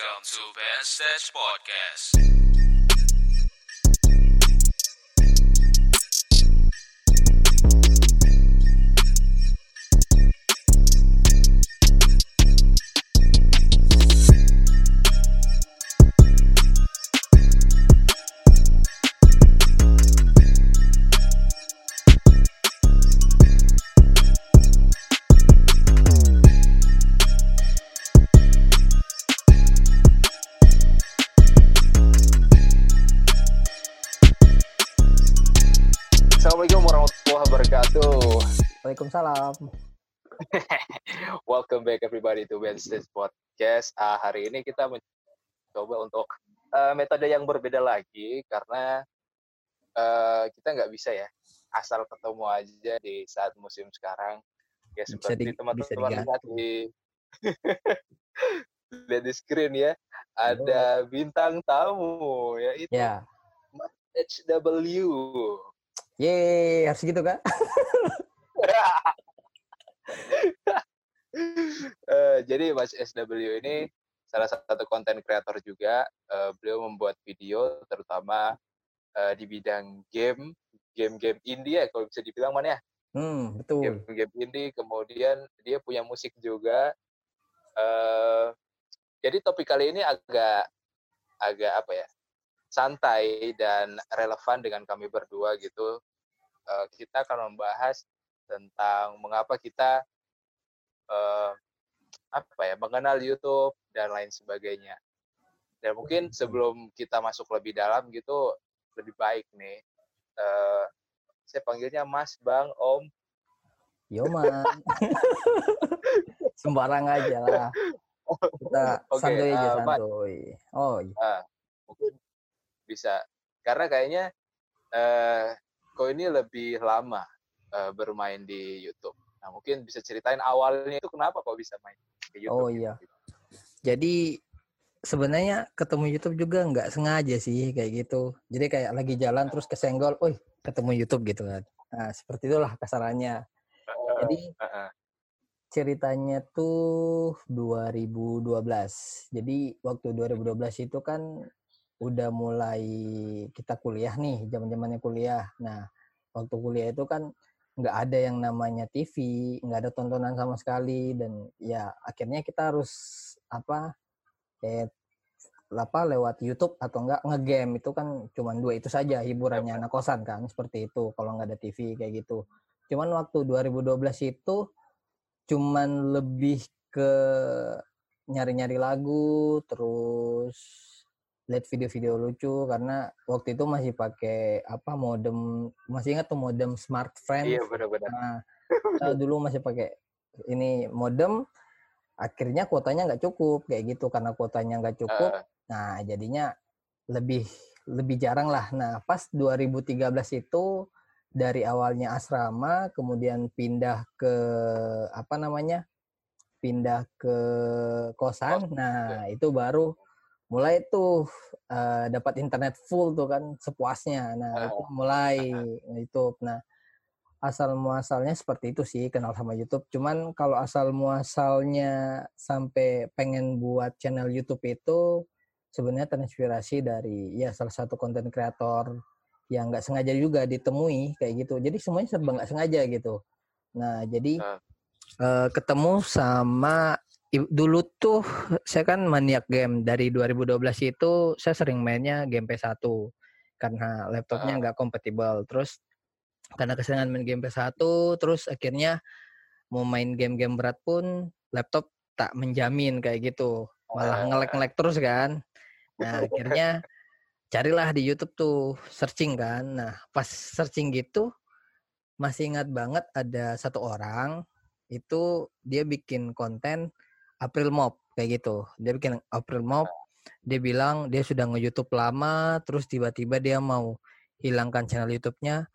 Welcome to Ben Podcast. Everybody to Wednesdays Podcast. Ah, hari ini kita mencoba untuk eh, metode yang berbeda lagi karena eh, kita nggak bisa ya asal ketemu aja di saat musim sekarang. Ya seperti teman-teman lihat di lihat di screen ya ada bintang tamu yaitu Ya. HW. Yeay, harus gitu kan? Eh, jadi Mas SW ini salah satu konten kreator juga. Eh, beliau membuat video terutama eh, di bidang game, game-game indie ya kalau bisa dibilang mana ya, Hmm, betul. game-game indie. Kemudian dia punya musik juga. Eh, jadi topik kali ini agak agak apa ya santai dan relevan dengan kami berdua gitu. Eh, kita akan membahas tentang mengapa kita eh, apa ya mengenal YouTube dan lain sebagainya. Dan mungkin sebelum kita masuk lebih dalam gitu lebih baik nih. eh, saya panggilnya Mas, Bang, Om. Yo, man. Sembarang aja lah. Kita Oke, santuy aja, Mas. santuy. Oh, iya. Ah, mungkin bisa. Karena kayaknya eh kok ini lebih lama eh, bermain di YouTube. Nah, mungkin bisa ceritain awalnya itu kenapa kok bisa main di YouTube. Oh, gitu. iya. Jadi sebenarnya ketemu YouTube juga nggak sengaja sih kayak gitu. Jadi kayak lagi jalan terus kesenggol, "Wih, ketemu YouTube gitu kan." Nah, seperti itulah kasarannya. Jadi ceritanya tuh 2012. Jadi waktu 2012 itu kan udah mulai kita kuliah nih, zaman-zamannya kuliah. Nah, waktu kuliah itu kan nggak ada yang namanya TV, nggak ada tontonan sama sekali dan ya akhirnya kita harus apa eh apa lewat YouTube atau enggak ngegame itu kan cuman dua itu saja hiburannya anak kosan kan seperti itu kalau nggak ada TV kayak gitu. Cuman waktu 2012 itu cuman lebih ke nyari-nyari lagu terus lihat video-video lucu karena waktu itu masih pakai apa modem masih ingat tuh modem smart friend? Iya benar-benar. nah, kita dulu masih pakai ini modem akhirnya kuotanya nggak cukup kayak gitu. Karena kuotanya nggak cukup Eh, nah jadinya lebih lebih jarang lah. Nah pas 2013 itu dari awalnya asrama kemudian pindah ke apa namanya pindah ke kosan. Kos, nah itu baru mulai tuh eh, dapat internet full tuh kan sepuasnya. Nah Ah. itu mulai YouTube. Nah asal muasalnya seperti itu sih kenal sama YouTube. Cuman kalau asal muasalnya sampai pengen buat channel YouTube itu sebenarnya terinspirasi dari ya salah satu konten kreator yang nggak sengaja juga ditemui kayak gitu. Jadi semuanya serba nggak sengaja gitu. Nah jadi Ah. eh, ketemu sama dulu tuh saya kan maniak game. Dari 2012 itu saya sering mainnya game PS1 karena laptopnya Ah. nggak kompatibel. Terus karena keseringan main game PS1 terus akhirnya mau main game-game berat pun laptop tak menjamin kayak gitu. Malah Ah. ngelek-ngelek terus kan. Nah akhirnya carilah di YouTube tuh searching kan. Nah pas searching gitu masih ingat banget ada satu orang itu dia bikin konten April Mop kayak gitu dia bikin April Mop dia bilang dia sudah nge-YouTube lama terus tiba-tiba dia mau hilangkan channel YouTube-nya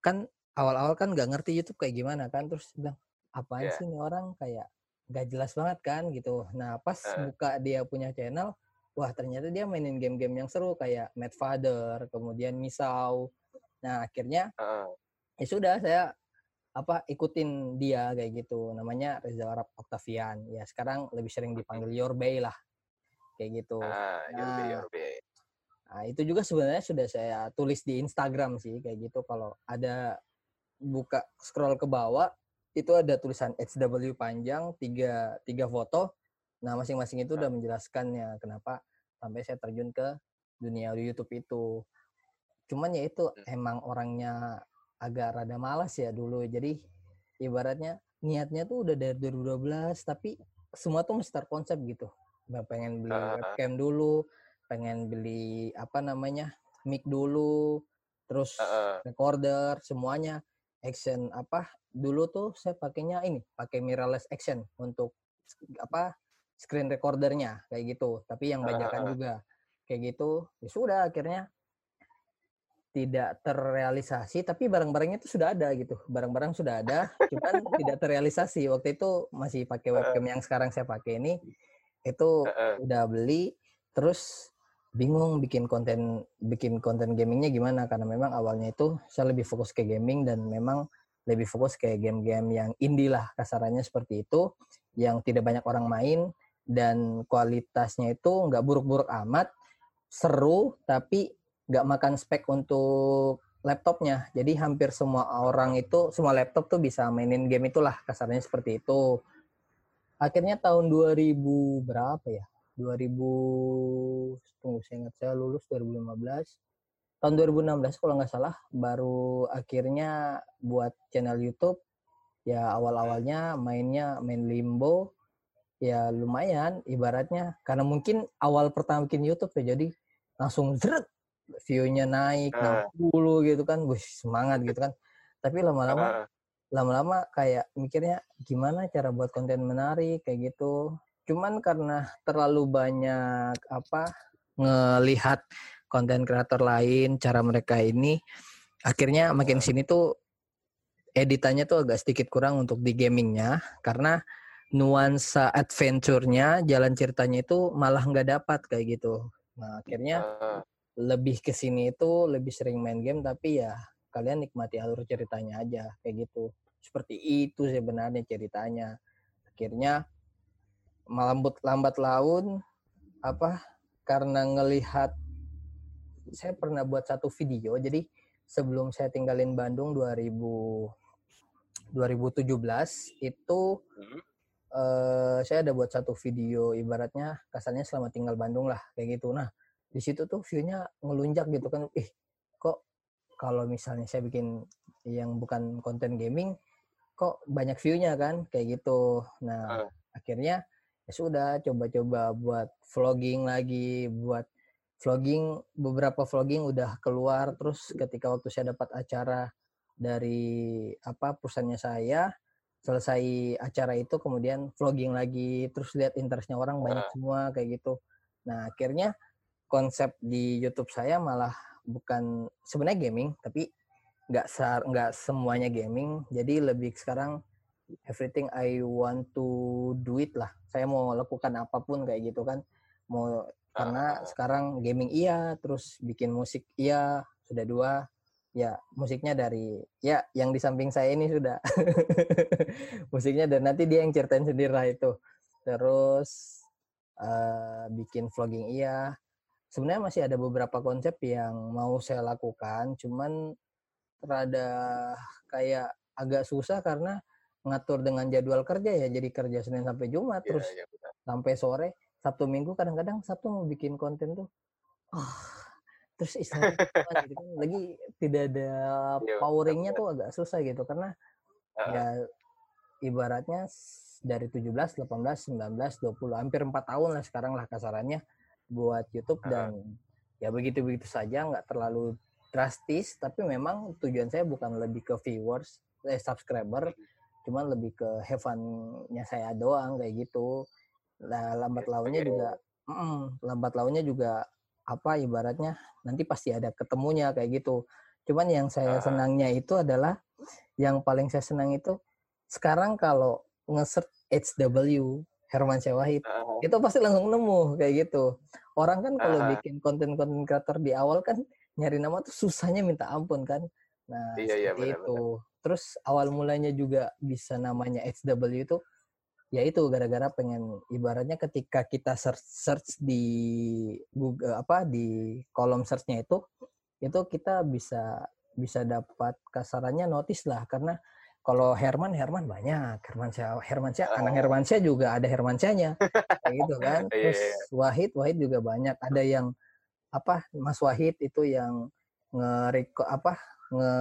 kan awal-awal kan nggak ngerti YouTube kayak gimana kan terus bilang apaan Iya. sih ini orang kayak nggak jelas banget kan gitu nah pas Eh. buka dia punya channel wah ternyata dia mainin game-game yang seru kayak Mad Father kemudian Misau nah akhirnya Heeh. ya sudah saya apa ikutin dia kayak gitu namanya Reza Arab Octavian ya sekarang lebih sering dipanggil Your Bay lah kayak gitu. Ah, Nah, your way. Nah, itu juga sebenarnya sudah saya tulis di Instagram sih kayak gitu kalau ada buka scroll ke bawah itu ada tulisan HW panjang tiga tiga foto. Nah, masing-masing itu udah menjelaskannya kenapa sampai saya terjun ke dunia YouTube itu. Cuman ya itu emang orangnya agak rada malas ya dulu. Jadi ibaratnya niatnya tuh udah dari 2012 tapi semua tuh mesti terkonsep gitu. Nggak pengen beli Ah. webcam dulu, pengen beli apa namanya mic dulu, terus Heeh. recorder semuanya action apa dulu tuh saya pakainya ini pakai mirrorless action untuk apa screen recordernya kayak gitu tapi yang bajakan juga kayak gitu ya sudah akhirnya tidak terrealisasi tapi barang-barangnya itu sudah ada gitu. Barang-barang sudah ada cuman tidak terrealisasi. Waktu itu masih pakai webcam yang sekarang saya pakai ini itu udah beli terus bingung bikin konten bikin konten gamingnya gimana. Karena memang awalnya itu saya lebih fokus ke gaming dan memang lebih fokus ke game-game yang indie lah kasarannya seperti itu yang tidak banyak orang main dan kualitasnya itu nggak buruk-buruk amat seru tapi nggak makan spek untuk laptopnya. Jadi hampir semua orang itu semua laptop tuh bisa mainin game itulah kasarnya seperti itu. Akhirnya tahun 2000 berapa ya? 2000 tunggu saya ingat saya lulus 2015 tahun 2016 kalau nggak salah baru akhirnya buat channel YouTube. Ya awal-awalnya mainnya main Limbo. Ya lumayan ibaratnya. Karena mungkin awal pertama bikin YouTube ya jadi langsung zret view-nya naik Ah. 60 gitu kan wih semangat gitu kan tapi lama-lama Heeh. lama-lama kayak mikirnya gimana cara buat konten menarik kayak gitu. Cuman karena terlalu banyak apa ngelihat konten kreator lain cara mereka ini akhirnya makin sini tuh editannya tuh agak sedikit kurang untuk di gamingnya karena nuansa adventure-nya jalan ceritanya itu malah nggak dapat kayak gitu. Nah akhirnya. Lebih ke sini itu lebih sering main game tapi ya kalian nikmati alur ceritanya aja kayak gitu seperti itu sebenarnya ceritanya akhirnya lambat lambat laun apa karena ngelihat saya pernah buat satu video jadi sebelum saya tinggalin Bandung 2000 2017 itu Hmm. eh, saya ada buat satu video ibaratnya kasarnya selama tinggal Bandung lah kayak gitu. Nah di situ tuh view-nya ngelunjak gitu kan. Ih kok kalau misalnya saya bikin yang bukan konten gaming kok banyak view-nya kan kayak gitu. Nah Ah. akhirnya ya sudah coba-coba buat vlogging lagi buat vlogging beberapa vlogging udah keluar terus ketika waktu saya dapat acara dari apa perusahaannya saya selesai acara itu kemudian vlogging lagi terus lihat interestnya orang banyak Ah. semua kayak gitu nah akhirnya konsep di YouTube saya malah bukan sebenarnya gaming tapi nggak nggak semuanya gaming. Jadi lebih sekarang everything I want to do it lah. Saya mau lakukan apa pun kayak gitu kan. Mau karena Ah. sekarang gaming iya terus bikin musik iya sudah dua. Ya musiknya dari ya yang di samping saya ini sudah. Musiknya dan nanti dia yang ceritain sendiri lah itu. Terus eh, bikin vlogging iya sebenarnya masih ada beberapa konsep yang mau saya lakukan cuman rada kayak agak susah karena ngatur dengan jadwal kerja ya jadi kerja Senin sampai Jumat Iya, terus iya, benar. sampai sore Sabtu Minggu kadang-kadang Sabtu mau bikin konten tuh ah terus istirahat gitu kan lagi tidak ada Iya, poweringnya tuh agak susah gitu karena Heeh. ya ibaratnya dari 17, 18, 19, 20 hampir 4 tahun lah sekarang lah kasarannya buat YouTube Heeh. dan ya begitu-begitu saja nggak terlalu drastis tapi memang tujuan saya bukan lebih ke viewers eh subscriber cuman lebih ke have fun-nya saya doang kayak gitu lah lambat launnya juga mm, lambat launnya juga apa ibaratnya nanti pasti ada ketemunya kayak gitu cuman yang saya Ah. senangnya itu adalah yang paling saya senang itu sekarang kalau nge-search HW Herman Syawahid Heeh. itu pasti langsung nemu kayak gitu. Orang kan kalau Aha. bikin konten-konten kreator di awal kan nyari nama tuh susahnya minta ampun kan. Nah, Iya, iya, benar, itu. Terus awal mulanya juga bisa namanya HW itu ya itu gara-gara pengen ibaratnya ketika kita search search di Google apa di kolom searchnya itu itu kita bisa bisa dapat kasarannya notice lah karena kalau Herman Herman banyak. Hermansyah Hermansyah anak Oh. Hermansyah juga ada Hermansyahnya kayak gitu kan. Iya, terus iya. Wahid Wahid juga banyak. Ada yang apa Mas Wahid itu yang nge apa nge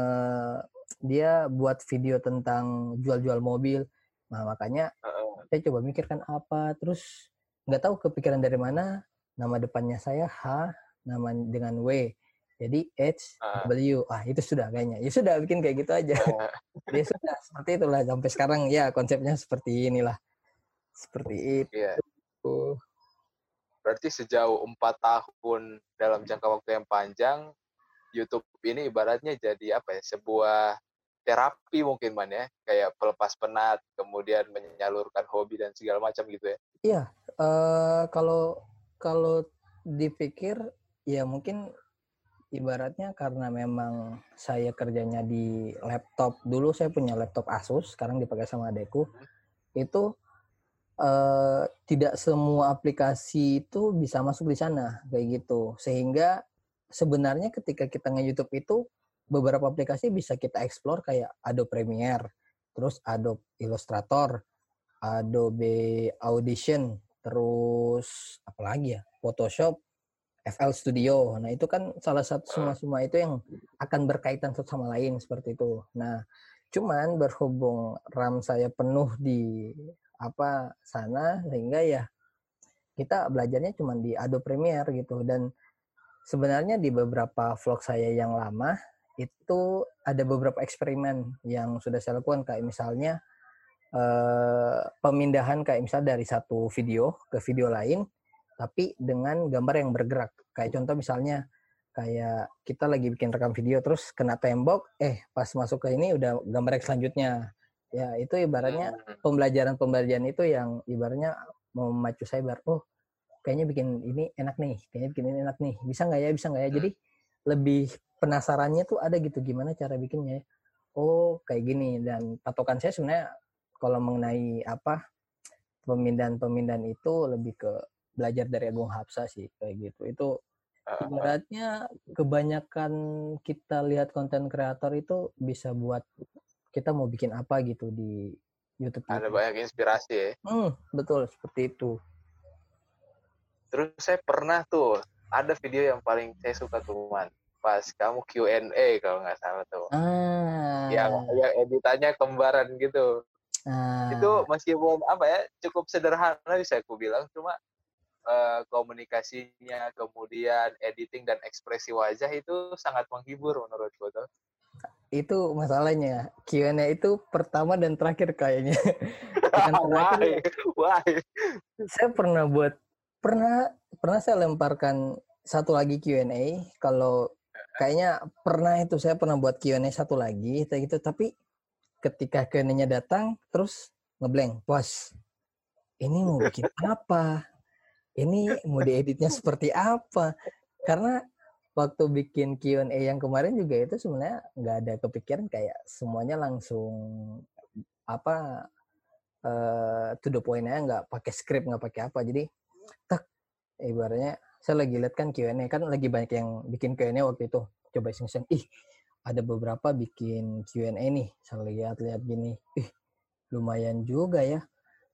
dia buat video tentang jual-jual mobil. Nah makanya Heeh. saya coba mikirkan apa. Terus nggak tahu kepikiran dari mana. Nama depannya saya H nama dengan W jadi H Ah. W ah itu sudah kayaknya ya sudah bikin kayak gitu aja ya sudah seperti itulah sampai sekarang ya konsepnya seperti inilah seperti Iya. itu Berarti sejauh empat tahun dalam jangka waktu yang panjang, YouTube ini ibaratnya jadi apa ya? Sebuah terapi mungkin man ya, kayak pelepas penat, kemudian menyalurkan hobi dan segala macam gitu ya. Iya, eh kalau kalau dipikir ya mungkin ibaratnya karena memang saya kerjanya di laptop dulu saya punya laptop Asus sekarang dipakai sama adekku itu eh, tidak semua aplikasi itu bisa masuk di sana kayak gitu. Sehingga sebenarnya ketika kita nge-YouTube itu beberapa aplikasi bisa kita explore kayak Adobe Premiere terus Adobe Illustrator Adobe Audition terus apa lagi ya Photoshop FL Studio. Nah itu kan salah satu semua semua itu yang akan berkaitan satu sama lain seperti itu. Nah cuman berhubung RAM saya penuh di apa sana sehingga ya kita belajarnya cuma di Adobe Premiere gitu. Dan sebenarnya di beberapa vlog saya yang lama itu ada beberapa eksperimen yang sudah saya lakukan. Kayak misalnya eh, pemindahan kayak misal dari satu video ke video lain tapi dengan gambar yang bergerak. Kayak contoh misalnya kayak kita lagi bikin rekam video terus kena tembok eh pas masuk ke ini udah gambar yang selanjutnya. Ya itu ibaratnya Hmm. pembelajaran-pembelajaran itu yang ibaratnya memacu saya biar oh kayaknya bikin ini enak nih kayaknya bikin ini enak nih. Bisa nggak ya bisa nggak ya? Hmm. jadi lebih penasarannya tuh ada gitu gimana cara bikinnya. Oh kayak gini. Dan patokan saya sebenarnya kalau mengenai apa pemindahan-pemindahan itu lebih ke belajar dari Agung Hapsa sih kayak gitu itu ibaratnya kebanyakan kita lihat konten kreator itu bisa buat kita mau bikin apa gitu di YouTube. ada itu. banyak inspirasi ya. Hmm, betul seperti itu. Terus saya pernah tuh ada video yang paling saya suka tuh man pas kamu Q&A kalau nggak salah tuh Ah, yang yang editannya kembaran gitu ah, itu meskipun apa ya cukup sederhana bisa aku bilang cuma eh, komunikasinya kemudian editing dan ekspresi wajah itu sangat menghibur menurutku tuh. Itu masalahnya Q&A itu pertama dan terakhir kayaknya. Bukan why terakhir, why? saya pernah buat pernah pernah saya lemparkan satu lagi Q&A kalau kayaknya pernah itu saya pernah buat Q&A satu lagi gitu. Tapi ketika Q&A-nya datang terus ngeblank bos ini mau bikin apa ini mau dieditnya seperti apa? Karena waktu bikin Q&A yang kemarin juga itu sebenarnya nggak ada kepikiran kayak semuanya langsung apa eh to the point aja nggak pakai script nggak pakai apa. Jadi tak ibaratnya saya lagi lihat kan Q&A kan lagi banyak yang bikin Q&A waktu itu. Coba iseng-iseng ih ada beberapa bikin Q&A nih saya lihat-lihat gini. Ih lumayan juga ya.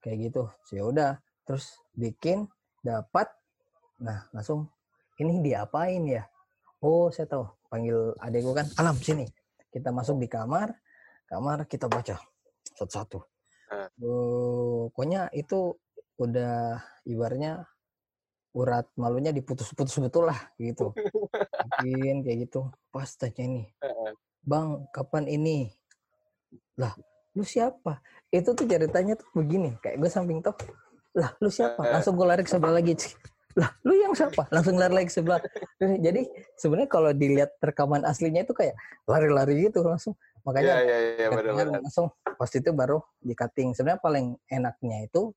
Kayak gitu. Ya udah terus bikin dapat. Nah langsung ini diapain ya? Oh saya tahu. Panggil adekku kan alam sini. Kita masuk di kamar kamar kita baca satu-satu. Eh. Oh, pokoknya itu udah ibaratnya urat malunya diputus-putus betul lah gitu. Bikin kayak gitu. Pas tanya ini bang kapan ini? Lah lu siapa? Itu tuh ceritanya tuh begini kayak gue samping top lah lu siapa? Langsung gue lari ke sebelah lagi. Lah lu yang siapa? Langsung lari lagi ke sebelah. Jadi sebenarnya kalau dilihat rekaman aslinya itu kayak lari-lari gitu langsung. Ya makanya ya ya cuttingnya benar-benar langsung. Pas itu baru di cutting sebenarnya paling enaknya itu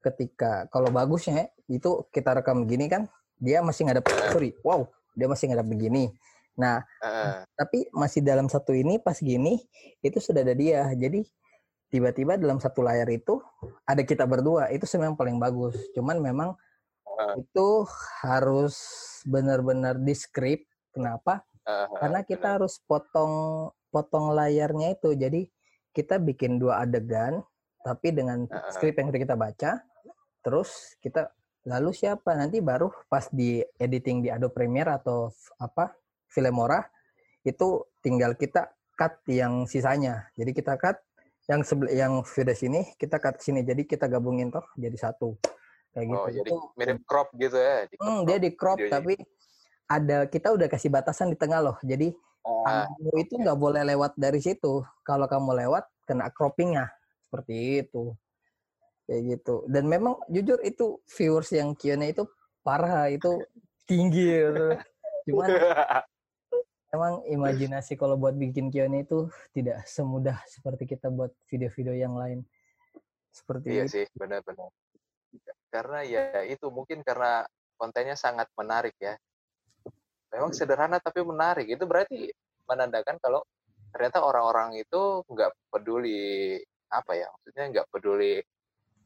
ketika kalau bagusnya itu kita rekam gini kan dia masih ngadep sorry wow dia masih ngadep begini. Nah Heeh. tapi masih dalam satu ini pas gini itu sudah ada dia. Jadi tiba-tiba dalam satu layar itu ada kita berdua. Itu sebenarnya paling bagus. Cuman memang Ah. itu harus benar-benar diskrip kenapa? Ah, karena kita harus potong potong layarnya itu. Jadi kita bikin dua adegan tapi dengan Ah. skrip yang kita baca terus kita lalu siapa? Nanti baru pas di editing di Adobe Premiere atau apa Filmora itu tinggal kita cut yang sisanya. Jadi kita cut yang sebel yang video sini kita cut sini jadi kita gabungin toh jadi satu kayak gitu Oh, jadi mirip crop gitu ya. Di Hmm, crop dia di crop videonya. tapi ada kita udah kasih batasan di tengah loh. Jadi Ah, kamu itu nggak boleh lewat dari situ. Kalau kamu lewat kena croppingnya seperti itu. Kayak gitu. Dan memang jujur itu viewers yang Q&A itu parah itu tinggi gitu. Cuman emang imajinasi kalau buat bikin Q&A itu tidak semudah seperti kita buat video-video yang lain. Seperti iya itu. sih, benar-benar. Karena ya itu mungkin karena kontennya sangat menarik ya. Memang sederhana tapi menarik. Itu berarti menandakan kalau ternyata orang-orang itu nggak peduli apa ya, maksudnya nggak peduli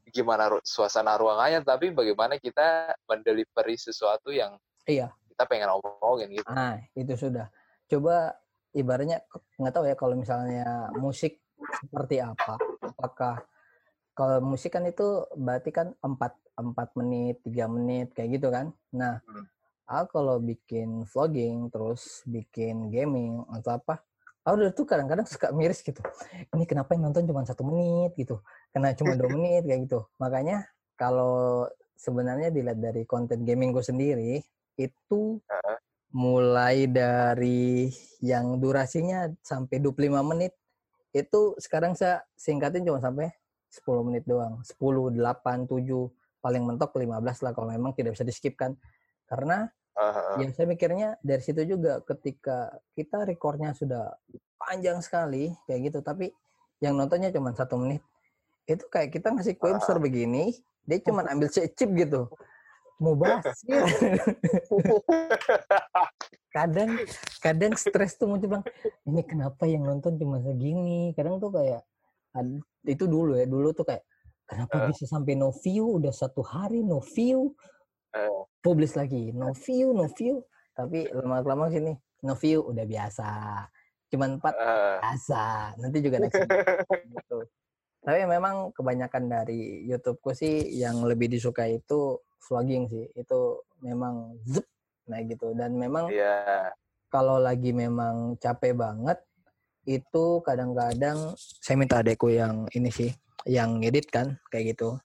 gimana suasana ruangannya, tapi bagaimana kita mendelivery sesuatu yang Iya. kita pengen omongin gitu. Ah, itu sudah. Coba ibaratnya nggak tahu ya kalau misalnya musik seperti apa. Apakah kalau musik kan itu berarti kan 4 4 menit, 3 menit kayak gitu kan. Nah, Hmm. aku kalau bikin vlogging terus bikin gaming atau apa, aku udah tuh kadang-kadang suka miris gitu. Ini kenapa yang nonton cuma satu menit gitu? Kena cuma dua menit kayak gitu. Makanya kalau sebenarnya dilihat dari konten gaming gue sendiri itu. Mulai dari yang durasinya sampai 25 menit itu sekarang saya singkatin cuma sampai 10 menit doang. 10, 8, 7 paling mentok 15 lah kalau memang tidak bisa di skip kan. Karena Ah, ah, ya saya mikirnya dari situ juga ketika kita recordnya sudah panjang sekali kayak gitu tapi yang nontonnya cuma satu menit itu kayak kita ngasih kue besar begini dia cuma ambil chip gitu mau bahas ya. kadang kadang stres tuh muncul bilang ini kenapa yang nonton cuma segini kadang tuh kayak itu dulu ya dulu tuh kayak kenapa Eh. bisa sampai no view udah satu hari no view Eh. publish lagi no view no view tapi lama lama sini no view udah biasa cuman empat ah. biasa nanti juga next gitu tapi memang kebanyakan dari YouTubeku sih yang lebih disuka itu vlogging sih. Itu memang zup nah gitu. Dan memang Iya. kalau lagi memang capek banget itu kadang-kadang saya minta adekku yang ini sih yang ngedit kan kayak gitu.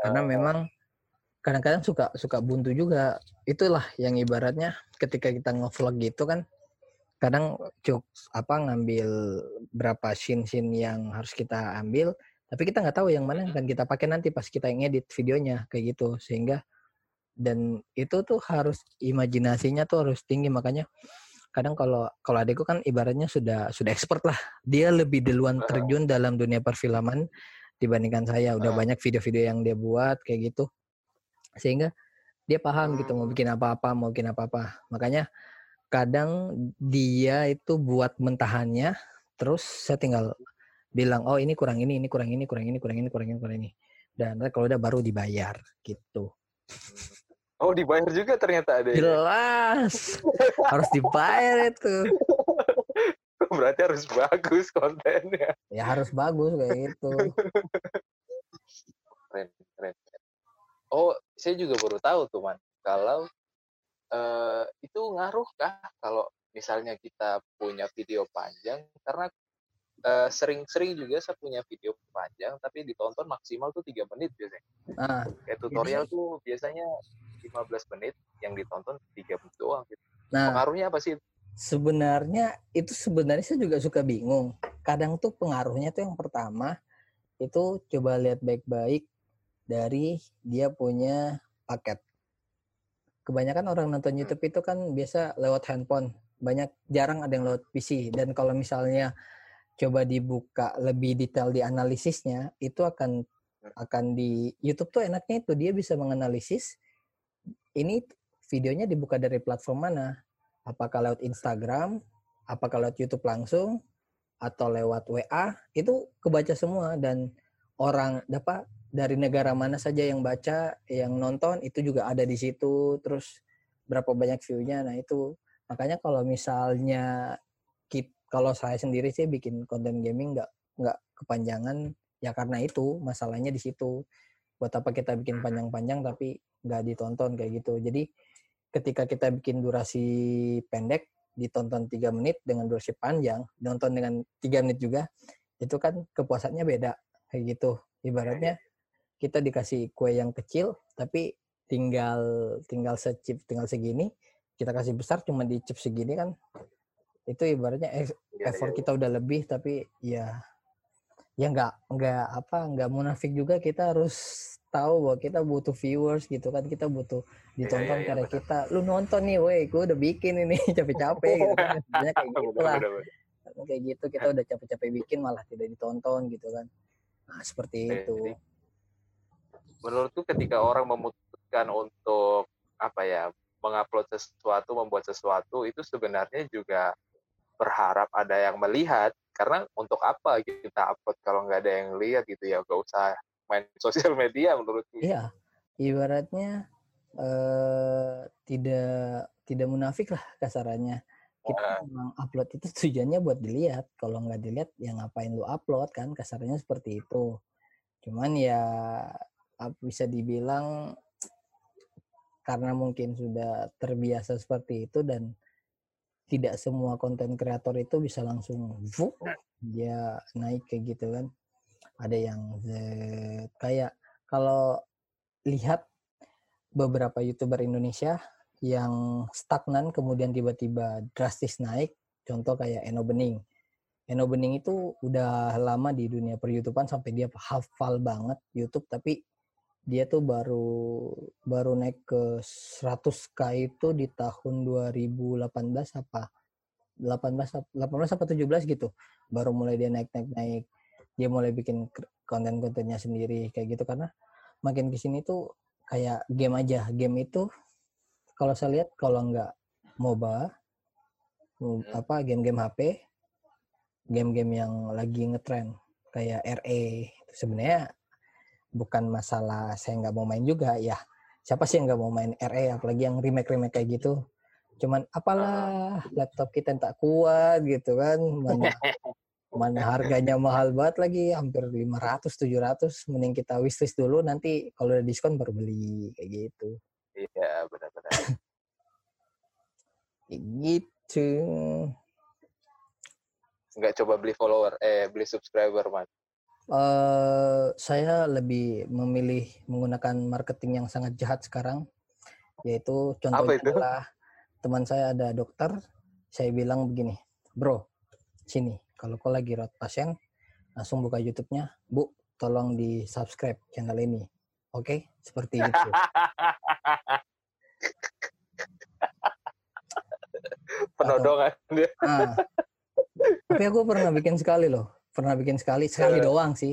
Karena Ah. memang kadang-kadang suka suka buntu juga. Itulah yang ibaratnya ketika kita ngevlog gitu kan kadang cuk apa ngambil berapa scene-scene yang harus kita ambil tapi kita nggak tahu yang mana yang akan kita pakai nanti pas kita ngedit videonya kayak gitu. Sehingga dan itu tuh harus imajinasinya tuh harus tinggi makanya kadang kalau kalau adekku kan ibaratnya sudah sudah expert lah. Dia lebih duluan terjun dalam dunia perfilman dibandingkan saya. Udah Ah. banyak video-video yang dia buat kayak gitu. Sehingga dia paham gitu mau Hmm. bikin apa-apa mau bikin apa-apa. Makanya kadang dia itu buat mentahannya terus saya tinggal bilang oh ini kurang ini ini kurang ini kurang ini kurang ini kurang ini kurang ini. Dan kalau udah baru dibayar gitu Oh dibayar juga ternyata ada. ya? jelas harus dibayar itu Berarti harus bagus kontennya. ya harus bagus kayak gitu Keren, keren. Oh, saya juga baru tahu tuh, Man. Kalau eh, itu ngaruh kah kalau misalnya kita punya video panjang karena eh, sering-sering juga saya punya video panjang tapi ditonton maksimal tuh tiga menit biasanya. nah Kayak tutorial tuh biasanya 15 menit yang ditonton tiga menit doang gitu. nah Pengaruhnya apa sih? sebenarnya itu sebenarnya saya juga suka bingung. Kadang tuh pengaruhnya tuh yang pertama itu coba lihat baik-baik dari dia punya paket. Kebanyakan orang nonton YouTube itu kan biasa lewat handphone. Banyak jarang ada yang lewat PC dan kalau misalnya coba dibuka lebih detail di analisisnya itu akan akan di YouTube tuh enaknya itu dia bisa menganalisis ini videonya dibuka dari platform mana? Apakah lewat Instagram, apakah lewat YouTube langsung, atau lewat WA itu kebaca semua. Dan orang dapat dari negara mana saja yang baca, yang nonton itu juga ada di situ. Terus berapa banyak view-nya. Nah, itu. Makanya kalau misalnya kit, kalau saya sendiri sih bikin konten gaming nggak nggak kepanjangan. Ya karena itu masalahnya di situ. Buat apa kita bikin panjang-panjang tapi nggak ditonton kayak gitu. Jadi ketika kita bikin durasi pendek ditonton tiga menit dengan durasi panjang, nonton dengan tiga menit juga, itu kan kepuasannya beda kayak gitu. Ibaratnya kita dikasih kue yang kecil, tapi tinggal tinggal secip tinggal segini, kita kasih besar cuma dicip segini kan, itu ibaratnya Iya, effort iya, kita udah lebih, tapi ya ya nggak nggak apa nggak munafik juga kita harus tahu bahwa kita butuh viewers gitu kan kita butuh ditonton iya, karena benar. kita lu nonton nih weh gue udah bikin ini capek-capek gitu kan. Sebenarnya kayak gitu lah kayak gitu kita udah capek-capek bikin malah tidak ditonton gitu kan. Nah seperti Oke, itu. jadi menurutku ketika orang memutuskan untuk apa ya mengupload sesuatu membuat sesuatu itu sebenarnya juga berharap ada yang melihat karena untuk apa kita upload kalau nggak ada yang lihat gitu ya? Gak usah main sosial media menurutku iya ibaratnya eh tidak tidak munafik lah kasarannya. Kita Nah. memang upload itu tujuannya buat dilihat. Kalau nggak dilihat ya ngapain lu upload kan? Kasarnya seperti itu. Cuman ya bisa dibilang karena mungkin sudah terbiasa seperti itu dan tidak semua konten kreator itu bisa langsung vuk, dia naik kayak gitu kan. Ada yang Z kayak kalau lihat beberapa youtuber Indonesia yang stagnan kemudian tiba-tiba drastis naik contoh kayak Eno Bening. Eno Bening itu udah lama di dunia per YouTubean sampai dia hafal banget YouTube tapi dia tuh baru baru naik ke 100k itu di tahun 2018 apa? 18 ap- 18 apa 17 gitu. Baru mulai dia naik naik naik. Dia mulai bikin k- konten-kontennya sendiri kayak gitu. Karena makin ke sini tuh kayak game aja. Game itu kalau saya lihat kalau nggak MOBA mo- Hmm. apa game-game HP game-game yang lagi ngetren kayak RE itu sebenarnya bukan masalah saya nggak mau main juga ya siapa sih yang nggak mau main RE apalagi yang remake remake kayak gitu. Cuman apalah laptop kita yang tak kuat gitu kan. Mana mana harganya mahal banget lagi hampir 500 700 mending kita wishlist dulu nanti kalau ada diskon baru beli kayak gitu. Iya benar-benar. Gitu. Nggak coba beli follower eh beli subscriber man eh saya lebih memilih menggunakan marketing yang sangat jahat sekarang yaitu contohnya adalah teman saya ada dokter saya bilang begini bro sini kalau kau lagi rawat pasien langsung buka YouTube-nya. Bu tolong di subscribe channel ini. Oke? Seperti itu. Penodongan dia. Ah. tapi aku pernah bikin sekali loh pernah bikin sekali sekali Eh. doang sih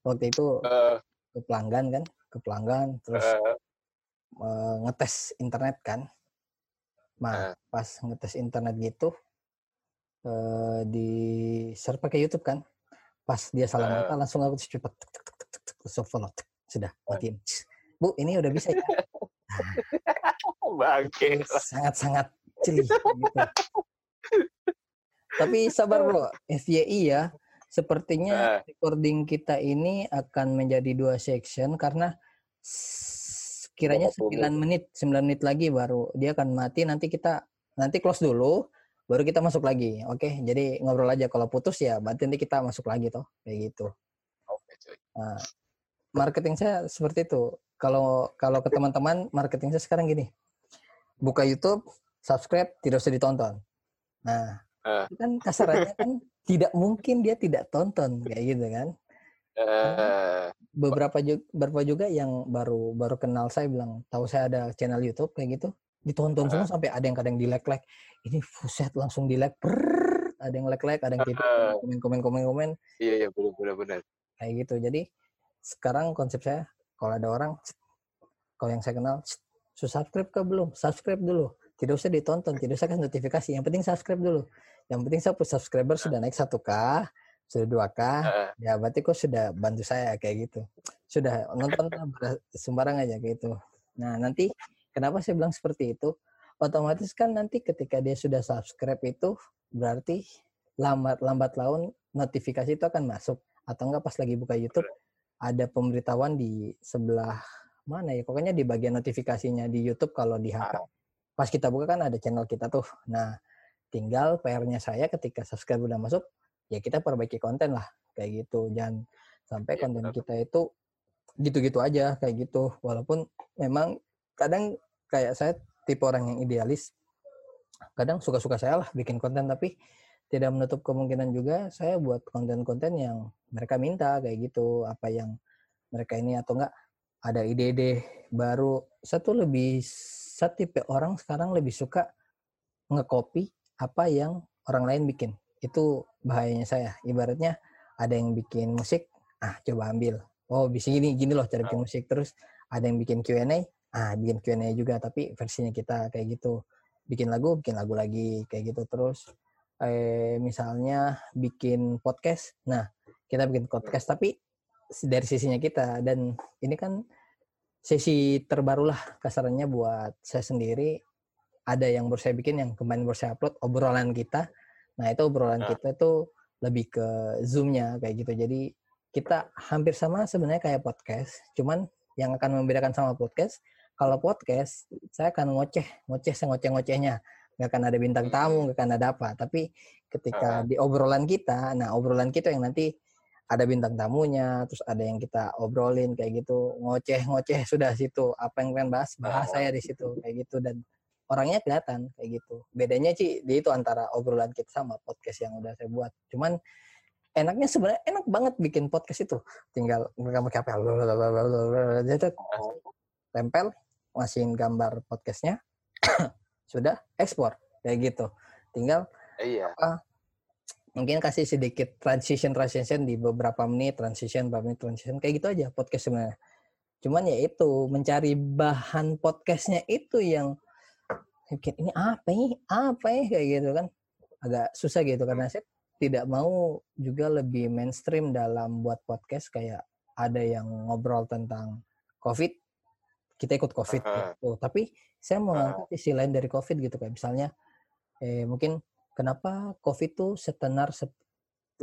waktu itu Eh, ke pelanggan kan ke pelanggan terus eh, eh, ngetes internet kan. Nah, Eh. pas ngetes internet gitu eh di share pakai YouTube kan. Pas dia salah Eh. data langsung aku cepat tek, langsung follow. tek, Sudah, matiin. Bu, ini udah bisa ya. bangke Sangat-sangat celi gitu. Tapi sabar bro, FYI ya. Sepertinya Eh. recording kita ini akan menjadi dua section karena kiranya 20 9 menit, 9 menit lagi baru dia akan mati. Nanti kita nanti close dulu, baru kita masuk lagi. Oke, jadi ngobrol aja. Kalau putus ya, berarti nanti kita masuk lagi toh, kayak gitu. Nah, marketing saya seperti itu. Kalau kalau ke teman-teman, marketing saya sekarang gini. Buka YouTube, subscribe, tidak usah ditonton. Nah, itu kan kasarannya kan tidak mungkin dia tidak tonton kayak gitu kan. Eh, Beberapa juga, beberapa juga yang baru baru kenal saya bilang, tahu saya ada channel YouTube kayak gitu, ditonton semua sampai ada yang kadang di like like. Ini buset langsung di like, ada yang like like, ada yang tipe Eh. komen komen komen komen iya iya benar benar benar kayak gitu. Jadi sekarang konsep saya kalau ada orang, "Cit, kalau yang saya kenal, "Cit, su- subscribe ke belum? Subscribe dulu. Tidak usah ditonton, tidak usah kasih notifikasi. Yang penting subscribe dulu. Yang penting saya subscriber sudah naik 1K, sudah 2K, Heeh. ya berarti kok sudah bantu saya kayak gitu. Sudah nonton sembarang aja kayak gitu. Nah, nanti kenapa saya bilang seperti itu? Otomatis kan nanti ketika dia sudah subscribe itu berarti lambat lambat laun notifikasi itu akan masuk atau enggak pas lagi buka YouTube ada pemberitahuan di sebelah mana ya pokoknya di bagian notifikasinya di YouTube kalau di HP Ah. Pas kita buka kan ada channel kita tuh. Nah tinggal PR-nya saya ketika subscribe udah masuk ya kita perbaiki konten lah kayak gitu. Jangan sampai Iya, konten benar. kita itu gitu-gitu aja kayak gitu. Walaupun memang kadang kayak saya tipe orang yang idealis kadang suka-suka saya lah bikin konten tapi tidak menutup kemungkinan juga saya buat konten-konten yang mereka minta kayak gitu. Apa yang mereka ini atau enggak ada ide-ide baru. Satu lebih saya tipe orang sekarang lebih suka ngekopi apa yang orang lain bikin. Itu bahayanya saya. Ibaratnya ada yang bikin musik ah coba ambil. Oh bisa gini gini loh cara bikin musik. Terus ada yang bikin Q&A ah bikin Q&A juga tapi versinya kita kayak gitu. Bikin lagu bikin lagu lagi kayak gitu. Terus eh misalnya bikin podcast nah kita bikin podcast tapi dari sisinya kita. Dan ini kan sesi terbaru lah kasarannya buat saya sendiri. Ada yang baru saya bikin yang kemarin baru saya upload obrolan kita. Nah itu obrolan Nah. kita tuh lebih ke zoomnya kayak gitu. Jadi kita hampir sama sebenarnya kayak podcast cuman yang akan membedakan sama podcast kalau podcast saya akan ngoceh ngoceh ngoceh ngocehnya nggak akan ada bintang tamu nggak akan ada apa. Tapi ketika di obrolan kita nah obrolan kita yang nanti ada bintang tamunya terus ada yang kita obrolin kayak gitu. Ngoceh ngoceh sudah situ. Apa yang kalian bahas? Bahas saya di situ kayak gitu. Dan orangnya kelihatan kayak gitu. Bedanya sih di itu antara obrolan kita sama podcast yang udah saya buat. Cuman enaknya sebenarnya enak banget bikin podcast itu. Tinggal mereka pakai HP tuh tempel masukin gambar podcastnya. Sudah ekspor. Kayak gitu. Tinggal Iya. Mungkin kasih sedikit transition transition di beberapa menit transition beberapa menit transition kayak gitu aja podcast sebenarnya. Cuman ya itu mencari bahan podcastnya itu yang bikin ini apa ini apa ya? Kayak gitu kan. Agak susah gitu karena saya tidak mau juga lebih mainstream dalam buat podcast. Kayak ada yang ngobrol tentang covid kita ikut covid Heeh. gitu. tapi saya mau ngangkat sisi lain dari covid gitu kayak misalnya eh mungkin kenapa COVID tuh setenar sep-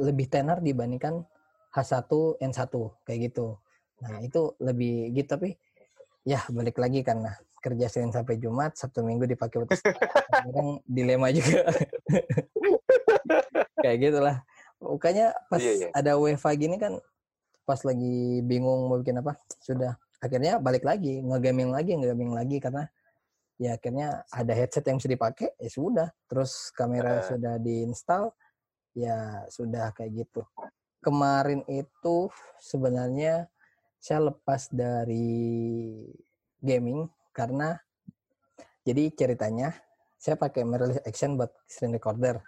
lebih tenar dibandingkan H1N1 kayak gitu. Nah, itu lebih gitu tapi ya balik lagi karena kerja Senin sampai Jumat, Sabtu Minggu dipakai buat kadang dilema juga. kayak gitulah. Makanya pas Iya, iya. ada WFA gini kan pas lagi bingung mau bikin apa, sudah akhirnya balik lagi, ngegaming lagi, ngegaming lagi karena ya akhirnya ada headset yang bisa dipakai ya sudah. Terus kamera Eh. sudah diinstal ya sudah kayak gitu. Kemarin itu sebenarnya saya lepas dari gaming karena jadi ceritanya saya pakai mirrorless action buat screen recorder.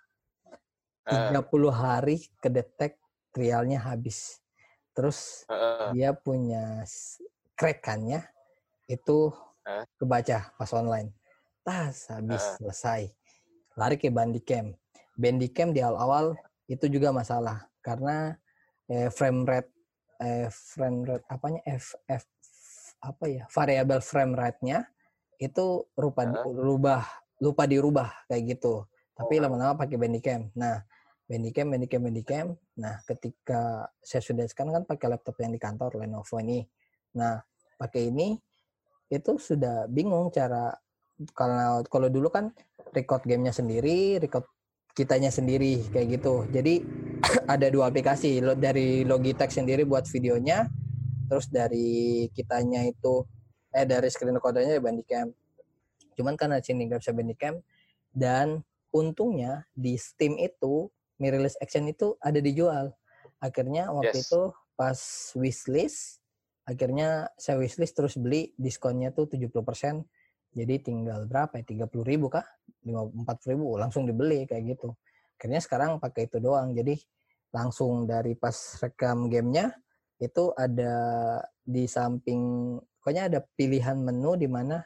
Eh, 30 hari kedetek trialnya habis. Terus dia punya crack-annya itu Kebaca pas online. Tas habis Eh. selesai. Lari ke Bandicam. Bandicam di awal-awal itu juga masalah karena eh, frame rate eh, frame rate apanya F, F apa ya variabel frame rate-nya itu rupa rubah lupa dirubah kayak gitu. Tapi Oh. lama-lama pakai Bandicam. Nah, Bandicam, Bandicam, Bandicam. Nah, ketika saya sudah sekarang kan pakai laptop yang di kantor Lenovo ini. Nah, pakai ini itu sudah bingung cara kalau kalau dulu kan record gamenya sendiri, record kitanya sendiri kayak gitu. Jadi ada dua aplikasi dari Logitech sendiri buat videonya, terus dari kitanya itu eh dari screen recordernya di Bandicam. Cuman karena sini nggak bisa Bandicam dan untungnya di Steam itu mirrorless action itu ada dijual. Akhirnya waktu Yes. itu pas wishlist akhirnya saya wishlist terus beli diskonnya tuh 70% jadi tinggal berapa ya 30 ribu kah 40 ribu langsung dibeli kayak gitu akhirnya sekarang pakai itu doang jadi langsung dari pas rekam gamenya itu ada di samping pokoknya ada pilihan menu di mana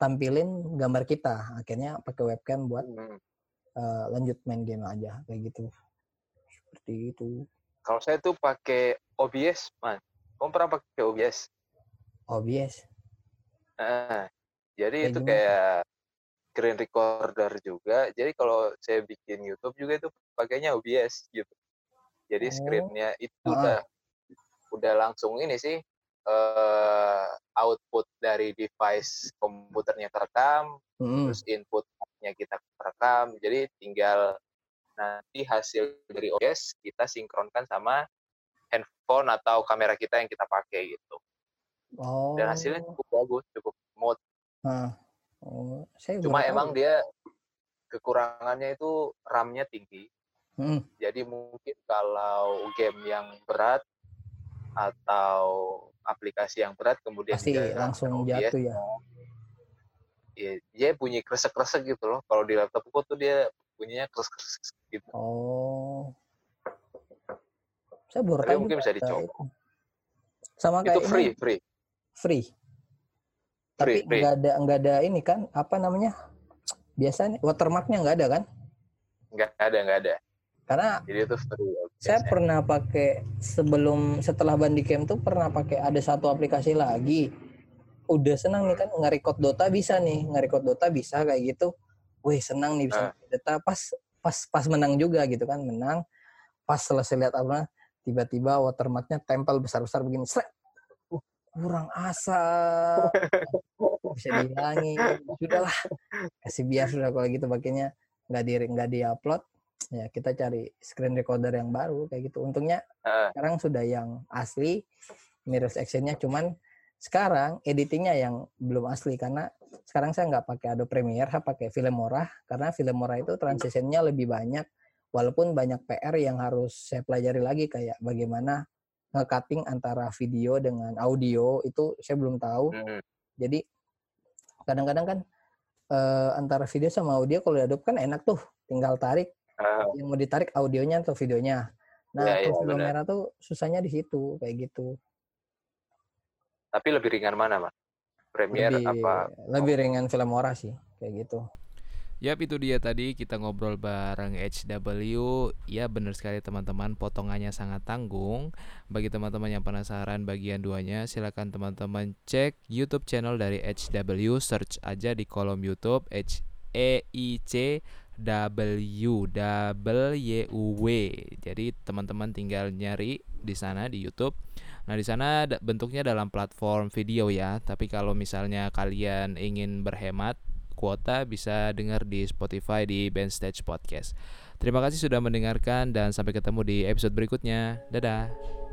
tampilin gambar kita. Akhirnya pakai webcam buat Hmm. eh, lanjut main game aja kayak gitu. Seperti itu. Kalau saya tuh pakai OBS, man. Kamu pernah pakai OBS? OBS. Nah, jadi Kayak itu gimana? kayak screen recorder juga. Jadi kalau saya bikin YouTube juga itu pakainya OBS gitu. Jadi Oh. screennya itu Ah. udah udah langsung ini sih eh output dari device komputernya kerekam, Mm-mm. terus inputnya kita kerekam. Jadi tinggal nanti hasil dari OBS kita sinkronkan sama handphone atau kamera kita yang kita pakai gitu. Oh. Dan hasilnya cukup bagus, cukup smooth. Ah. Oh, saya Cuma emang tahu. dia kekurangannya itu RAM-nya tinggi. Mm. Jadi mungkin kalau game yang berat atau aplikasi yang berat kemudian pasti dia langsung OBS, jatuh ya. ya, dia bunyi kresek-kresek gitu loh. Kalau di laptopku tuh dia bunyinya kresek-kresek gitu. Oh. Saya baru Tapi tahu mungkin bisa dicoba. itu. Sama kayak Itu free, ini free. free. Free, Tapi free. nggak ada nggak ada ini kan apa namanya? Biasanya watermarknya nggak ada kan? Nggak ada, nggak ada. Karena Jadi itu free. saya pernah pakai sebelum setelah Bandicam tuh pernah pakai ada satu aplikasi lagi. Udah senang nih kan nge-record Dota bisa nih, nge-record Dota bisa kayak gitu. Wih, senang nih bisa Ah. Dota pas pas pas menang juga gitu kan, menang. Pas selesai lihat apa tiba-tiba watermarknya tempel besar-besar begini. Uh, kurang asap. bisa dihilangin. Sudahlah. Kasih biar sudah kalau gitu pakainya nggak di nggak di-upload ya kita cari screen recorder yang baru kayak gitu untungnya Ah. sekarang sudah yang asli mirrorless actionnya cuman sekarang editingnya yang belum asli karena sekarang saya nggak pakai Adobe Premiere saya pakai Filmora karena Filmora itu transitionnya lebih banyak walaupun banyak PR yang harus saya pelajari lagi kayak bagaimana nge-cutting antara video dengan audio itu saya belum tahu Hmm. jadi kadang-kadang kan eh, antara video sama audio kalau di Adobe kan enak tuh tinggal tarik Ah, yang mau ditarik audionya atau videonya. Nah, iya, kalau film merah tuh susahnya di situ kayak gitu. Tapi lebih ringan mana, Mas? Premiere Lebih apa? lebih ringan film ora sih kayak gitu. Yap itu dia tadi kita ngobrol bareng HW Ya benar sekali teman-teman potongannya sangat tanggung. Bagi teman-teman yang penasaran bagian duanya Silakan teman-teman cek YouTube channel dari HW Search aja di kolom YouTube H E I C W double Y U W. Jadi teman-teman tinggal nyari di sana di YouTube. Nah, di sana bentuknya dalam platform video ya. Tapi kalau misalnya kalian ingin berhemat kuota bisa dengar di Spotify di Band Stage Podcast. Terima kasih sudah mendengarkan dan sampai ketemu di episode berikutnya. Dadah.